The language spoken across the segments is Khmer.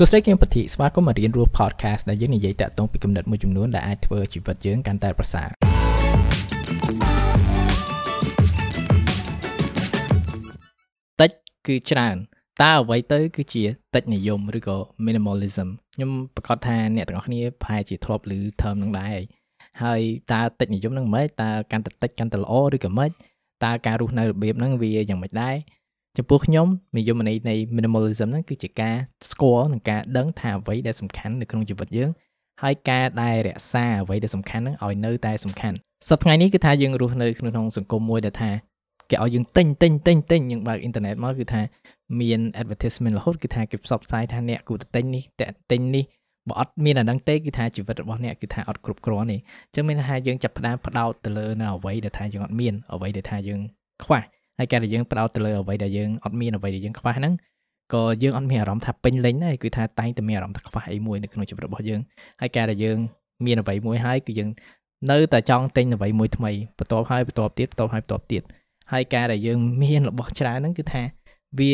សួស្តីគឹមពធីស្វាគមន៍មករៀនរស់ podcast ដែលយើងនិយាយតាក់ទងពីគំនិតមួយចំនួនដែលអាចធ្វើជីវិតយើងកាន់តែប្រសើរតិចគឺច្រើនតើអ្វីទៅ គឺជាតិចនិយមឬក៏ minimalism ខ្ញុំប្រកាសថាអ្នកទាំងអស់គ្នាប្រហែលជាធ្លាប់ឮ term នឹងដែរហើយតើតិចនិយមនឹងមិនតើកាន់តែតិចកាន់តែល្អឬក៏មិនតើការរស់នៅរបៀបហ្នឹងវាយ៉ាងម៉េចដែរ ចំពោះខ្ញុំនិយមន័យនៃ minimalism ហ្នឹងគឺជាការស្គាល់និងការដឹងថាអ្វីដែលសំខាន់នៅក្នុងជីវិតយើងហើយការដែលរក្សាអ្វីដែលសំខាន់ហ្នឹងឲ្យនៅតែសំខាន់សប្តាហ៍នេះគឺថាយើងរស់នៅក្នុងសង្គមមួយដែលថាគេឲ្យយើងទិញទិញទិញទិញយើងបើកអ៊ីនធឺណិតមកគឺថាមាន advertisement រហូតគឺថាគេផ្សព្វផ្សាយថាអ្នកគួរតែទិញនេះទិញនេះបើអត់មានអាហ្នឹងទេគឺថាជីវិតរបស់អ្នកគឺថាអត់គ្រប់គ្រាន់ទេអញ្ចឹងមានថាយើងចាប់ផ្ដើមផ្ដោតទៅលើនៅអ្វីដែលថាយើងអត់មានអ្វីដែលថាយើងខ្វះ ហើយការដែលយើងផ្ដោតទៅលើអ្វីដែលយើងអត់មានអ្វីដែលយើងខ្វះហ្នឹងក៏យើងអត់មានអារម្មណ៍ថាពេញលេញដែរគឺថាតែងតែមានអារម្មណ៍ថាខ្វះអីមួយនៅក្នុងជីវិតរបស់យើងហើយការដែលយើងមានអ្វីមួយហើយគឺយើងនៅតែចង់ទិញអ្វីមួយថ្មីបន្ទាប់ហើយបន្ទាប់ទៀតបន្ទាប់ហើយបន្ទាប់ទៀតហើយការដែលយើងមានរបស់ច្រើនហ្នឹងគឺថាវា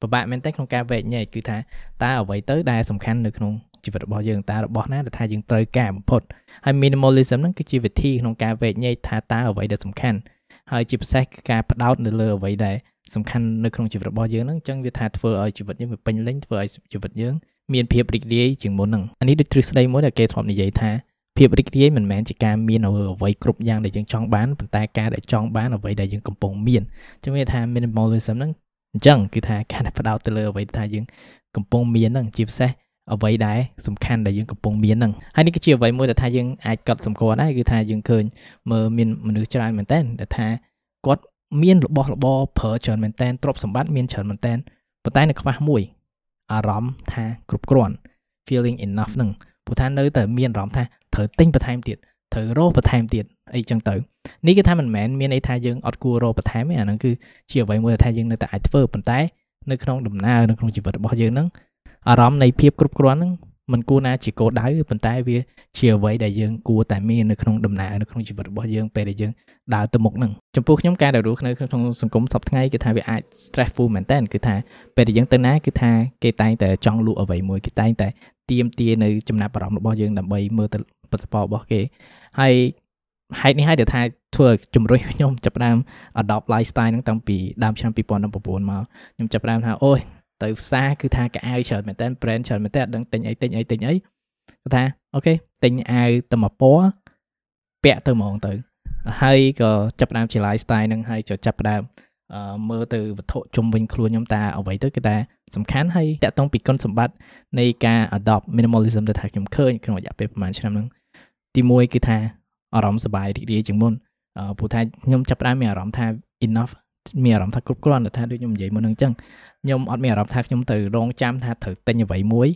ពិបាកមែនតើក្នុងការវែកញែកគឺថាតើអ្វីទៅដែលសំខាន់នៅក្នុងជីវិតរបស់យើងតើរបស់ណាដែលថាយើងត្រូវការបំផុតហើយ minimalism ហ្នឹងគឺជាវិធីក្នុងការវែកញែកថាតើអ្វីដែលសំខាន់ ហើយជាពិសេសការផ្ដោតនៅលើអ្វីដែលសំខាន់នៅក្នុងជីវិតរបស់យើងហ្នឹងអញ្ចឹងវាថាធ្វើឲ្យជីវិតយើងវាពេញលេញធ្វើឲ្យជីវិតយើងមានភាពរីករាយជាងមុនហ្នឹងអានេះដូចទ្រឹស្ដីមួយដែលគេធ្លាប់និយាយថាភាពរីករាយមិនមែនជាការមានអ្វីគ្រប់យ៉ាងដែលយើងចង់បានប៉ុន្តែការដែលចង់បានអ្វីដែលយើងកំពុងមានអញ្ចឹងវាថា minimalism ហ្នឹងអញ្ចឹងគឺថាការដែលផ្ដោតទៅលើអ្វីថាយើងកំពុងមានហ្នឹងជាពិសេស អ្វីដែលសំខាន់ដែលយើងកំពុងមានហ្នឹងហើយនេះគឺជាអ្វីមួយដែលថាយើងអាចកត់សម្គាល់ដែរគឺថាយើងឃើញមើលមានមនុស្សច្រើនមែនតើដែលថាគាត់មានរបស់របរប្រើច្រើនមែនតើទ្រព្យសម្បត្តិមានច្រើនមែនតើប៉ុន្តែនៅខ្វះមួយអារម្មណ៍ថាគ្រប់គ្រាន់ feeling enough ហ្នឹងព្រោះថានៅតែមានអារម្មណ៍ថាត្រូវទិញបន្ថែមទៀតត្រូវរកបន្ថែមទៀតអីចឹងទៅនេះគឺថាមិនមែនមានន័យថាយើងអត់គួររកបន្ថែមទេអាហ្នឹងគឺជាអ្វីមួយដែលថាយើងនៅតែអាចធ្វើប៉ុន្តែនៅក្នុងដំណើរនៅក្នុងជីវិតរបស់យើងហ្នឹង អារម្មណ៍នៃភាពគ្រប់គ្រាន់ហ្នឹងมันគួរណាជាគោលដៅប៉ុន្តែវាជាអ្វីដែលយើងគួរតែមាននៅក្នុងដំណើរនៅក្នុងជីវិតរបស់យើងពេលដែលយើងដើរទៅមុខហ្នឹងចំពោះខ្ញុំការដែលរស់នៅក្នុងសង្គមសពថ្ងៃគឺថាវាអាច stressful មែនតើគឺថាពេលដែលយើងទៅណាគឺថាគេតែងតែចង់លក់អ្វីមួយគេតែងតែទៀមទានៅចំណាប់អារម្មណ៍របស់យើងដើម្បីមើលទៅផលិតផលរបស់គេហើយហេតុនេះហើយដែលថាធ្វើជំរុញខ្ញុំចាប់ផ្ដើម adopt lifestyle ហ្នឹងតាំងពីដើមឆ្នាំ2019មកខ្ញុំចាប់ផ្ដើមថាអូយ ទៅផ្សារគឺថាកៅអៅច្រើនមែនតើ brand ច្រើនមែនតើអត់ដឹងទិញអីទិញអីទិញអីគាត់ថាអូខេទិញអាវតែមួយពណ៌ពាក់ទៅហ្មងទៅហើយក៏ចាប់ផ្ដើមជា lifestyle ហ្នឹងហើយក៏ចាប់ផ្ដើមមើលទៅវត្ថុជុំវិញខ្លួនខ្ញុំតាអ្វីទៅគឺថាសំខាន់ហើយតកតងពីគុណសម្បត្តិនៃការ adopt minimalism ទៅថាខ្ញុំឃើញក្នុងរយៈពេលប្រហែលឆ្នាំហ្នឹងទី1គឺថាអារម្មណ៍សប្បាយរីករាយជាងមុនព្រោះថាខ្ញុំចាប់ផ្ដើមមានអារម្មណ៍ថា enough មានអារម្មណ៍ថាគ្រប់គ្រាន់ថាដូចខ្ញុំនិយាយមុនហ្នឹងអញ្ចឹងខ្ញុំអត់មានអារម្មណ៍ថាខ្ញុំត្រូវរងចាំថាត្រូវទិញអ្វីមួយ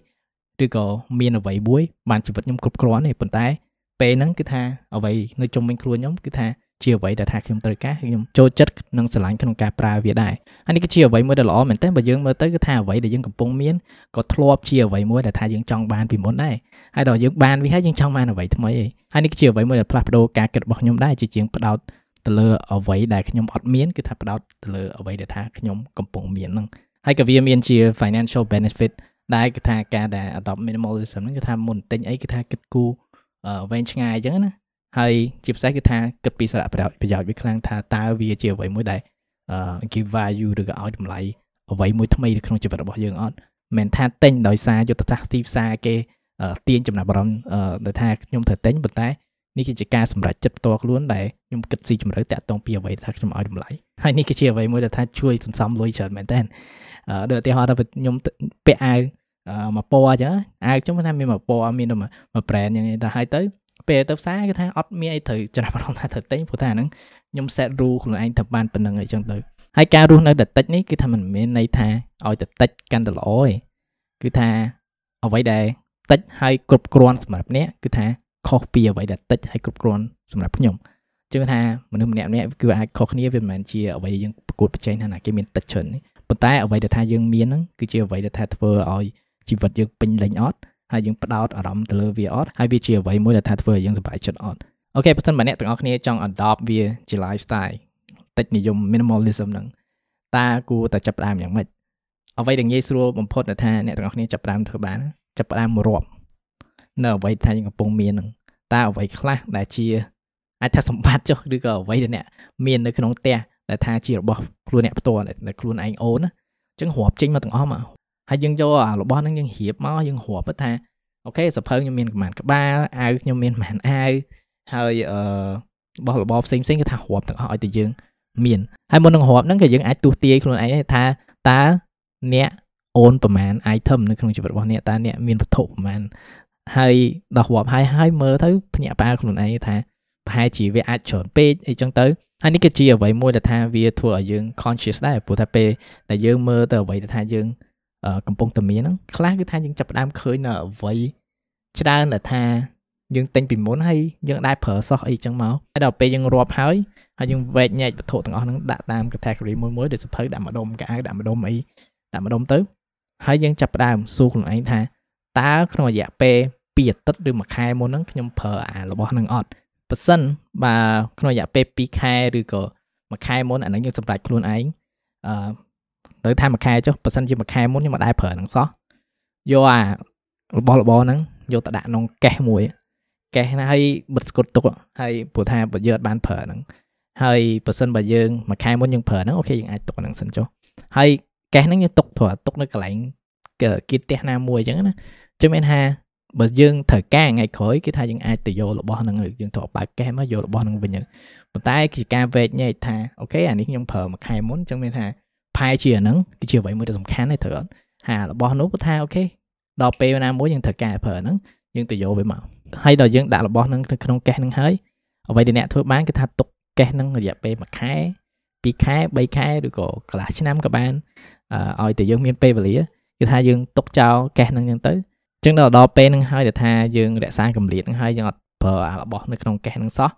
ឬក៏មានអ្វីមួយបានជីវិតខ្ញុំគ្រប់គ្រាន់ទេប៉ុន្តែពេលហ្នឹងគឺថាអ្វីនៅជុំវិញខ្លួនខ្ញុំគឺថាជាអ្វីដែលថាខ្ញុំត្រូវការខ្ញុំចូលចិត្តនិងស្រឡាញ់ក្នុងការប្រើវាដែរហើយនេះគឺជាអ្វីមួយដែលល្អមែនទែនបើយើងមើលទៅគឺថាអ្វីដែលយើងកំពុងមានក៏ធ្លាប់ជាអ្វីមួយដែលថាយើងចង់បានពីមុនដែរហើយដល់យើងបានវាហើយយើងចង់បានអ្វីថ្មីឯងហើយនេះគឺជាអ្វីមួយដែលផ្លាស់ប្ដូរការគិតរបស់ខ្ញុំដែរជាជាងផ្ដោត ទៅលើអ្វីដែលខ្ញុំអត់មានគឺថាផ្ដោតទៅលើអ្វីដែលថាខ្ញុំកំពុងមានហ្នឹងហើយក៏វាមានជា financial benefit ដែលគឺថាការដែល adopt minimalism ហ្នឹងគឺថាមុនទិញអីគឺថាគិតគូរវែងឆ្ងាយអញ្ចឹងណាហើយជាពិសេសគឺថាគិតពីសារៈប្រយោជន៍ប្រយោជន៍វាខ្លាំងថាតើវាជាអ្វីមួយដែល give value ឬក៏ឲ្យតម្លៃអ្វីមួយថ្មីនៅក្នុងជីវិតរបស់យើងអត់មិនថាទិញដោយសារយុទ្ធសាស្ត្រទីផ្សារគេទាញចំណាប់អារម្មណ៍ដែលថាខ្ញុំត្រូវទិញប៉ុន្តែ នេះគឺជាការសម្រេចចិត្តផ្ទាល់ខ្លួនដែលខ្ញុំគិតស៊ីជម្រៅតាក់ទងពីអ្វីថាខ្ញុំឲ្យតម្លៃហើយនេះគឺជាអ្វីមួយដែលថាជួយសន្សំលុយច្រើនមែនតើដូចឧទាហរណ៍ថាខ្ញុំពាក់អាវមួយពណ៌អញ្ចឹងអាវខ្ញុំថាមានមួយពណ៌មានមួយ brand អញ្ចឹងតែហើយទៅពេលទៅផ្សារគឺថាអត់មានអីត្រូវចំណាប់អារម្មណ៍ថាត្រូវទិញព្រោះថាហ្នឹងខ្ញុំ set rule ខ្លួនឯងទៅបានប៉ុណ្្នឹងអីចឹងទៅហើយការរស់នៅតែតិចនេះគឺថាมันមិនមែនន័យថាឲ្យតែតិចកាន់តែល្អទេគឺថាអ្វីដែលតិចហើយគ្រប់គ្រាន់សម្រាប់អ្នកគឺថា ខុសពីអ្វីដែលតិចហើយគ្រប់គ្រាន់សម្រាប់ខ្ញុំជឿថាមនុស្សម្នាក់ម្នាក់គឺអាចខុសគ្នាវាមិនមែនជាអ្វីដែលយើងប្រកួតប្រជែងថាណាគេមានតិចច្រើនប៉ុន្តែអ្វីដែលថាយើងមានហ្នឹងគឺជាអ្វីដែលថាធ្វើឲ្យជីវិតយើងពេញលេញអត់ហើយយើងផ្ដោតអារម្មណ៍ទៅលើវាអត់ហើយវាជាអ្វីមួយដែលថាធ្វើឲ្យយើងសប្បាយចិត្តអត់អូខេបើសិនបើអ្នកទាំងអស់គ្នាចង់ adopt វាជា lifestyle តិចនិយម minimalism ហ្នឹងតើគួរតែចាប់ផ្ដើមយ៉ាងម៉េចអ្វីដែលងាយស្រួលបំផុតដែលថាអ្នកទាំងអស់គ្នាចាប់ផ្ដើមធ្វើបានចាប់ផ្ដើមរាប់ នៅអ្វីថាយើងកំពុងមាននឹងតើអ្វីខ្លះដែលជាអាចថាសម្បត្តិចុះឬក៏អ្វីដែលអ្នកមាននៅក្នុងផ្ទះដែលថាជារបស់ខ្លួនអ្នកផ្ទាល់ដែលខ្លួនឯងអូនណាអញ្ចឹងរាប់ចេញមកទាំងអស់មកហើយយើងយកអារបស់ហ្នឹងយើងរៀបមកយើងរាប់ថាអូខេសភៅខ្ញុំមានប្រហែលក្បាលអាវខ្ញុំមានប្រហែលអាវហើយអឺរបស់របរផ្សេងផ្សេងគឺថារាប់ទាំងអស់ឲ្យតែយើងមានហើយមុននឹងរាប់ហ្នឹងក៏យើងអាចទស្សទាយខ្លួនឯងថាតើអ្នកអូនប្រមាណ item នៅក្នុងជីវិតរបស់អ្នកតើអ្នកមានវត្ថុប្រមាណ ហើយដល់រាប់ហើយហើយមើលទៅភ្ញាក់ផ្អើលខ្លួនឯងថាប្រហែលជាវាអាចច្រើនពេកអីចឹងទៅហើយនេះគឺជាអ្វីមួយដែលថាវាធ្វើឲ្យយើង conscious ដែរព្រោះថាពេលដែលយើងមើលទៅអ្វីដែលថាយើងកំពុងតែមានហ្នឹងខ្លះគឺថាយើងចាប់ផ្ដើមឃើញនៅអ្វីច្រើនដែលថាយើងទិញពីមុនហើយយើងដែរប្រើសោះអីចឹងមកហើយដល់ពេលយើងរាប់ហើយហើយយើងវែកញែកវត្ថុទាំងអស់ហ្នឹងដាក់តាម category មួយមួយដូចសភៅដាក់ម្ដុំកៅអៅដាក់ម្ដុំអីដាក់ម្ដុំទៅហើយយើងចាប់ផ្ដើមសួរខ្លួនឯងថា តើក្នុងរយៈពេល2អាទិត្យឬមួយខែមុនហ្នឹងខ្ញុំប្រើអារបស់ហ្នឹងអត់ប៉ះសិនបើក្នុងរយៈពេល2ខែឬក៏មួយខែមុនអាហ្នឹងយើងសម្រេចខ្លួនឯងអឺទៅថាមួយខែចុះប៉ះសិនជាមួយខែមុនខ្ញុំមិនដែរប្រើហ្នឹងសោះយកអារបស់របរហ្នឹងយកទៅដាក់ក្នុងកេះមួយកេះណាហើយបិទស្គុតទុកហើយព្រោះថាបើយើងអត់បានប្រើហ្នឹងហើយបើសិនបើយើងមួយខែមុនយើងប្រើហ្នឹងអូខេយើងអាចទុកហ្នឹងសិនចុះហើយកេះហ្នឹងយើងទុកព្រោះទុកនៅកន្លែងគៀតផ្ទះណាមួយអញ្ចឹងណា ចឹងមានថាបើយើងត្រូវការថ្ងៃក្រោយគឺថាយើងអាចទៅយករបស់ហ្នឹងយើងត្រូវបើកកេះមកយករបស់ហ្នឹងវិញប៉ុន្តែគឺការវែកញែកថាអូខេអានេះខ្ញុំប្រើមួយខែមុនចឹងមានថាផែជាហ្នឹងគឺជាអ្វីមួយដែលសំខាន់ទេត្រូវអត់ហារបស់នោះគឺថាអូខេដល់ពេលណាមួយយើងត្រូវការប្រើហ្នឹងយើងទៅយកវាមកហើយដល់យើងដាក់របស់ហ្នឹងក្នុងកេះហ្នឹងហើយអ្វីដែលអ្នកធ្វើបានគឺថាទុកកេះហ្នឹងរយៈពេល1ខែ2ខែ3ខែឬក៏កន្លះឆ្នាំក៏បានឲ្យតែយើងមានពេលវេលាគឺថាយើងទុកចោលកេះហ្នឹងចឹងទៅ ចឹងដល់ដល់ពេលហ្នឹងហើយដែលថាយើងរក្សាកម្រិតហ្នឹងហើយយើងអត់ប្រើអារបស់នៅក្នុងកេះហ្នឹងសោះ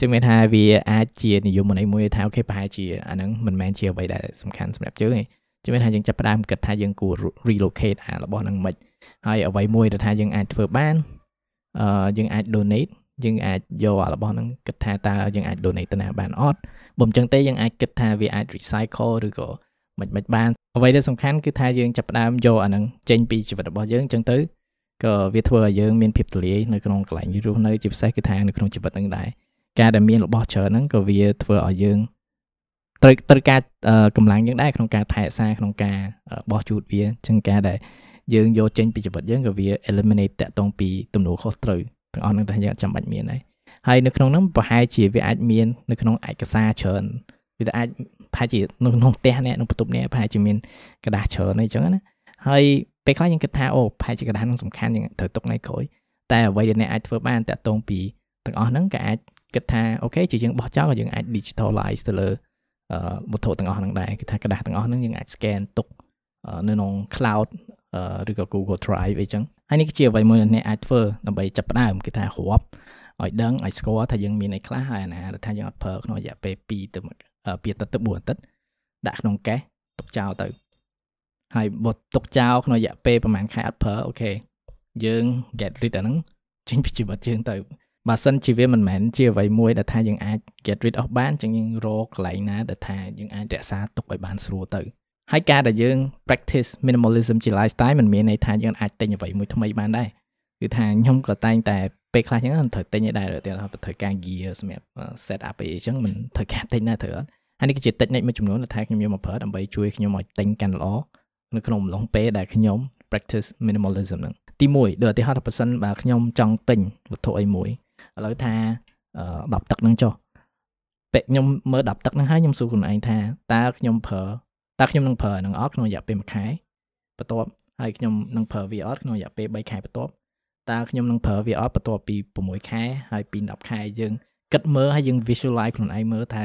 ចឹងមានថាវាអាចជានិយមន័យមួយថាអូខេប្រហែលជាអាហ្នឹងមិនមែនជាអ្វីដែលសំខាន់សម្រាប់យើងទេចឹងមានថាយើងចាប់ផ្ដើមគិតថាយើងគួរ relocate អារបស់ហ្នឹងមិនហើយអ្វីមួយដែលថាយើងអាចធ្វើបានអឺយើងអាច donate យើងអាចយកអារបស់ហ្នឹងគិតថាតើយើងអាច donate ទៅណាបានអត់បើមិនចឹងទេយើងអាចគិតថាវាអាច recycle ឬក៏មិនមិនបាន អ្វីដែលសំខាន់គឺថាយើងចាប់ផ្ដើមយកអាហ្នឹងចេញពីជីវិតរបស់យើងអញ្ចឹងទៅក៏វាធ្វើឲ្យយើងមានភាពទូលាយនៅក្នុងកន្លែងរស់នៅជាពិសេសគឺថានៅក្នុងជីវិតហ្នឹងដែរការដែលមានរបស់ច្រើនហ្នឹងក៏វាធ្វើឲ្យយើងត្រូវត្រូវការកម្លាំងយើងដែរក្នុងការថែរក្សាក្នុងការបោះជូតវាអញ្ចឹងការដែលយើងយកចេញពីជីវិតយើងក៏វា eliminate តាក់ទងពីទំនួលខុសត្រូវទាំងអស់ហ្នឹងតែយើងអត់ចាំបាច់មានដែរហើយនៅក្នុងហ្នឹងប្រហែលជាវាអាចមាននៅក្នុងឯកសារច្រើន វាអាចប្រហែលជានៅក្នុងផ្ទះអ្នកក្នុងបន្ទប់អ្នកប្រហែលជាមានกระดาษច្រើនអីចឹងណាហើយពេលខ្លះយើងគិតថាអូប្រហែលជាกระดาษហ្នឹងសំខាន់យើងត្រូវទុកនៅក្រោយតែអ្វីដែលអ្នកអាចធ្វើបានតាក់ទងពីទាំងអស់ហ្នឹងក៏អាចគិតថាអូខេជាយើងបោះចោលក៏យើងអាច digitalize ទៅលើវត្ថុទាំងអស់ហ្នឹងដែរគឺថាกระดาษទាំងអស់ហ្នឹងយើងអាច scan ទុកនៅក្នុង cloud ឬក៏ Google Drive អីចឹងហើយនេះគឺជាអ្វីមួយដែលអ្នកអាចធ្វើដើម្បីចាប់ផ្ដើមគឺថារាប់ឲ្យដឹងឲ្យស្គាល់ថាយើងមានអីខ្លះហើយអាណាថាយើងអត់ប្រើក្នុងរយៈពេល2ទៅ 2អាទិត្យទៅ4អាទិត្យដាក់ក្នុងកេះទុកចោលទៅហើយបើទុកចោលក្នុងរយៈពេលប្រហែលខែអត់ប្រើអូខេយើង get rid អាហ្នឹងចេញពីជីវិតយើងទៅបើសិនជាវាមិនមែនជាអ្វីមួយដែលថាយើងអាច get rid of បានចឹងយើងរកកន្លែងណាដែលថាយើងអាចរក្សាទុកឲ្យបានស្រួលទៅហើយការដែលយើង practice minimalism ជា lifestyle មិនមានន័យថាយើងអាចទិញអ្វីមួយថ្មីបានដែរគឺថាខ្ញុំក៏តែងតែ ពេលខ្លះចឹងត្រូវទិញឲ្យដែរតែត្រូវការ gear សម្រាប់ set up អីចឹងមិនត្រូវការទិញដែរត្រូវអត់ហើយនេះគឺជា technique មួយចំនួនដែលថាខ្ញុំយកមកប្រើដើម្បីជួយខ្ញុំឲ្យទិញកាន់ល្អនៅក្នុងអំឡុងពេលដែលខ្ញុំ practice minimalism ហ្នឹងទី1ដូចឧទាហរណ៍ថាបើសិនបើខ្ញុំចង់ទិញវត្ថុអីមួយឥឡូវថា10ទឹកហ្នឹងចុះពេលខ្ញុំមើល10ទឹកហ្នឹងហើយខ្ញុំសួរខ្លួនឯងថាតើខ្ញុំប្រើតើខ្ញុំនឹងប្រើនឹងអត់ក្នុងរយៈពេល1ខែបន្ទាប់ហើយខ្ញុំនឹងប្រើវាអត់ក្នុងរយៈពេល3ខែបន្ទាប់ តើខ្ញុំនឹងប្រើវាអត់បន្ទាប់ពី6ខែហើយពី10ខែយើងគិតមើលហើយយើង visualize ខ្លួនឯងមើលថា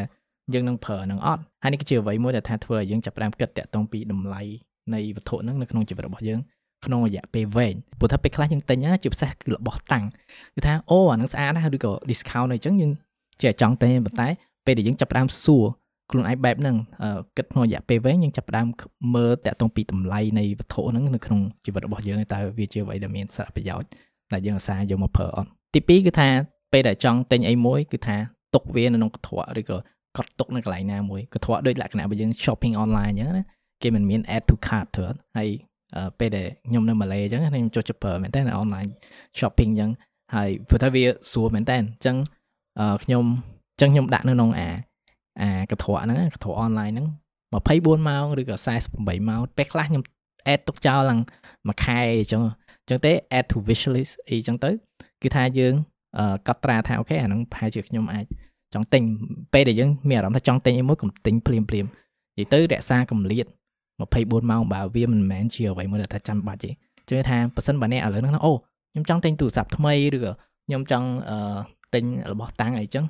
យើងនឹងប្រើនឹងអត់ហើយនេះគឺជាអ្វីមួយដែលថាធ្វើឲ្យយើងចាប់ផ្ដើមគិតតាក់ទងពីតម្លៃនៃវត្ថុហ្នឹងនៅក្នុងជីវិតរបស់យើងក្នុងរយៈពេលវែងព្រោះថាពេលខ្លះយើងទិញណាជាពិសេសគឺរបស់តាំងគឺថាអូអានឹងស្អាតណាស់ឬក៏ discount អីចឹងយើងជាចង់ទិញប៉ុន្តែពេលដែលយើងចាប់ផ្ដើមសួរខ្លួនឯងបែបហ្នឹងគិតក្នុងរយៈពេលវែងយើងចាប់ផ្ដើមមើលតាក់ទងពីតម្លៃនៃវត្ថុហ្នឹងនៅក្នុងជីវិតរបស់យើងតើវាជាអ្វីដែលមានសារៈប្រយោជន៍ ដែលយើងអាសាយកមកប្រើអត់ទី2គឺថាពេលដែលចង់ទិញអីមួយគឺថាទុកវានៅក្នុងកន្ត្រកឬក៏កត់ទុកនៅកន្លែងណាមួយកន្ត្រកដូចលក្ខណៈបើយើង shopping online អញ្ចឹងណាគេមិនមាន add to cart ទៅហើយពេលដែលខ្ញុំនៅម៉ាឡេអញ្ចឹងខ្ញុំចូលចិត្តប្រើមែនតើ online shopping អញ្ចឹងហើយព្រោះថាវាស្រួលមែនតើអញ្ចឹងខ្ញុំអញ្ចឹងខ្ញុំដាក់នៅក្នុងអាអាកធរហ្នឹងកធរ online ហ្នឹង24ម៉ោងឬក៏48ម៉ោងពេលខ្លះខ្ញុំ add ទុកចោលឡើងមួយខែអញ្ចឹងអញ្ចឹងទេ add to wish list អីអញ្ចឹងទៅគឺថាយើងកត់ត្រាថាអូខេអាហ្នឹងប្រហែលជាខ្ញុំអាចចង់ទិញពេលដែលយើងមានអារម្មណ៍ថាចង់ទិញអីមួយកុំទិញភ្លាមភ្លាមនិយាយទៅរក្សាកម្រិត24ម៉ោងបើវាមិនមែនជាអ្វីមួយដែលថាចាំបាច់ទេជឿថាប៉ះសិនបើអ្នកឥឡូវហ្នឹងអូខ្ញុំចង់ទិញទូរស័ព្ទថ្មីឬក៏ខ្ញុំចង់អឺទិញរបស់តាំងអីចឹង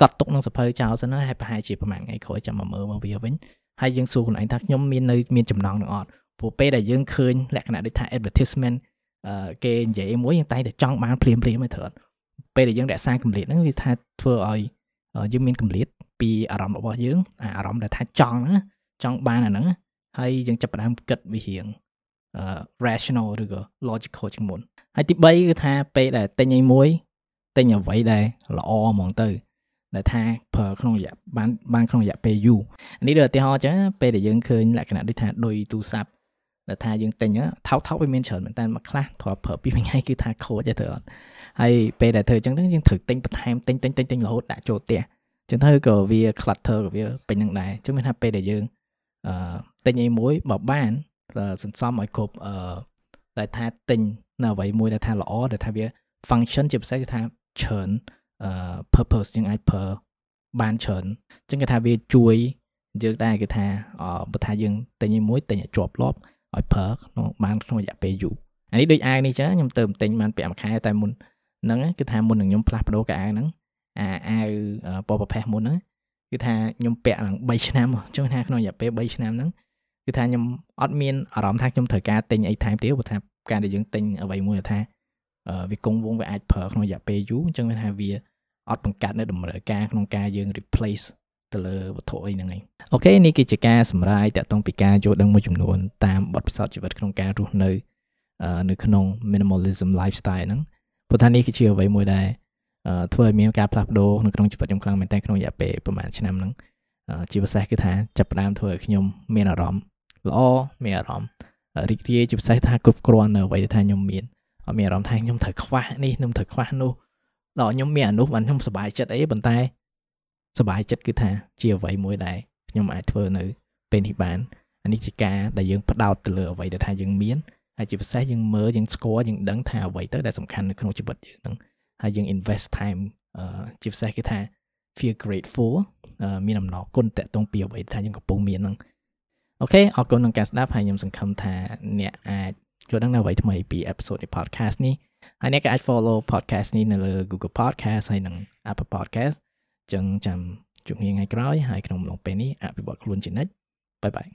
កត់ទុកក្នុងសភៅចោលសិនហើយប្រហែលជាប្រហែលថ្ងៃក្រោយចាំមកមើលមកវាវិញហើយយើងសួរខ្លួនឯងថាខ្ញុំមាននៅមានចំណងនឹងអត់ព្រោះពេលដែលយើងឃើញលក្ខណៈដូចថា advertisement អឺ គេនិយាយមួយយើងតែតែចង់បានភ្លាមភ្លាមឯត្រូវពេលដែលយើងរក្សាកម្រិតហ្នឹងវាថាធ្វើឲ្យយើងមានកម្រិតពីអារម្មណ៍របស់យើងអារម្មណ៍ដែលថាចង់ណាចង់បានអាហ្នឹងហើយយើងចាប់ផ្ដើមគិតវិរៀង rational ឬក៏ logical ជាងមុនហើយទី3គឺថាពេលដែលទិញអីមួយទិញអ្វីដែលល្អហ្មងទៅដែលថាប្រើក្នុងរយៈបានបានក្នុងរយៈពេលយូរនេះដូចឧទាហរណ៍ចឹងពេលដែលយើងឃើញលក្ខណៈដូចថាដុយទូរស័ព្ទ ដែលថាយើងទិញថោកថោកវាមានច្រើនមែនតើមួយខ្លះធ្លាប់ប្រើពីរថ្ងៃគឺថាខូចទៅអត់ហើយពេលដែលធ្វើអញ្ចឹងទៅយើងត្រូវទិញបន្ថែមទិញទិញទិញទិញរហូតដាក់ចូលផ្ទះអញ្ចឹងទៅក៏វា clutter ក៏វាពេញនឹងដែរអញ្ចឹងមានថាពេលដែលយើងអឺទិញអីមួយបើបានសន្សំឲ្យគ្រប់អឺដែលថាទិញនៅអ្វីមួយដែលថាល្អដែលថាវា function ជាពិសេសគឺថាច្រើនអឺ purpose យើងអាចប្រើបានច្រើនអញ្ចឹងគេថាវាជួយយើងដែរគេថាបើថាយើងទិញអីមួយទិញឲ្យជាប់លាប់ ឲ្យប្រើក្នុងបានក្នុងរយៈពេលយូរអានេះដូចអាវនេះចឹងខ្ញុំទៅទិញបានពាក់មួយខែតែមុនហ្នឹងគឺថាមុននឹងខ្ញុំផ្លាស់ប្ដូរកៅអៅហ្នឹងអាអាវពណ៌ប្រផេះមុនហ្នឹងគឺថាខ្ញុំពាក់ឡើង3ឆ្នាំចង់ថាក្នុងរយៈពេល3ឆ្នាំហ្នឹងគឺថាខ្ញុំអត់មានអារម្មណ៍ថាខ្ញុំត្រូវការទិញអីថែមទៀតព្រោះថាការដែលយើងទិញអ្វីមួយថាវាគង់វងវាអាចប្រើក្នុងរយៈពេលយូរអញ្ចឹងថាវាអត់បង្កើតនៅតម្រូវការក្នុងការយើង replace ទៅលើវត្ថុអីហ្នឹងឯងអូខេនេះគឺជាការសម្រាយតាក់ទងពីការយល់ដឹងមួយចំនួនតាមបទពិសោធន៍ជីវិតក្នុងការរស់នៅនៅក្នុង minimalism lifestyle ហ្នឹងព្រោះថានេះគឺជាអ្វីមួយដែលធ្វើឲ្យមានការផ្លាស់ប្ដូរនៅក្នុងជីវិតខ្ញុំខ្លាំងមែនតើក្នុងរយៈពេលប្រហែលឆ្នាំហ្នឹងជាពិសេសគឺថាចាប់ផ្ដើមធ្វើឲ្យខ្ញុំមានអារម្មណ៍ល្អមានអារម្មណ៍រីករាយជាពិសេសថាគ្រប់គ្រាន់នៅអ្វីដែលថាខ្ញុំមានអត់មានអារម្មណ៍ថាខ្ញុំត្រូវខ្វះនេះខ្ញុំត្រូវខ្វះនោះដល់ខ្ញុំមានអានោះបានខ្ញុំសប្បាយចិត្តអីប៉ុន្តែ សប្បាយចិត្តគឺថាជាអ្វីមួយដែលខ្ញុំអាចធ្វើនៅពេលនេះបានអានេះជាការដែលយើងផ្ដោតទៅលើអ្វីដែលថាយើងមានហើយជាពិសេសយើងមើលយើងស្គាល់យើងដឹងថាអ្វីទៅដែលសំខាន់នៅក្នុងជីវិតយើងហ្នឹងហើយយើង invest time ជាពិសេសគឺថា feel grateful មានអំណរគុណតាក់ទងពីអ្វីថាយើងកំពុងមានហ្នឹងអូខេអរគុណនឹងការស្ដាប់ហើយខ្ញុំសង្ឃឹមថាអ្នកអាចយល់ដឹងនៅអ្វីថ្មីពី episode នៃ podcast នេះហើយអ្នកក៏អាច follow podcast នេះនៅលើ Google Podcast ហើយនិង Apple Podcast ចឹងចាំជួបគ្នាថ្ងៃក្រោយហើយក្នុងអំឡុងពេលនេះអភិវឌ្ឍខ្លួនជានិច្ចបាយបាយ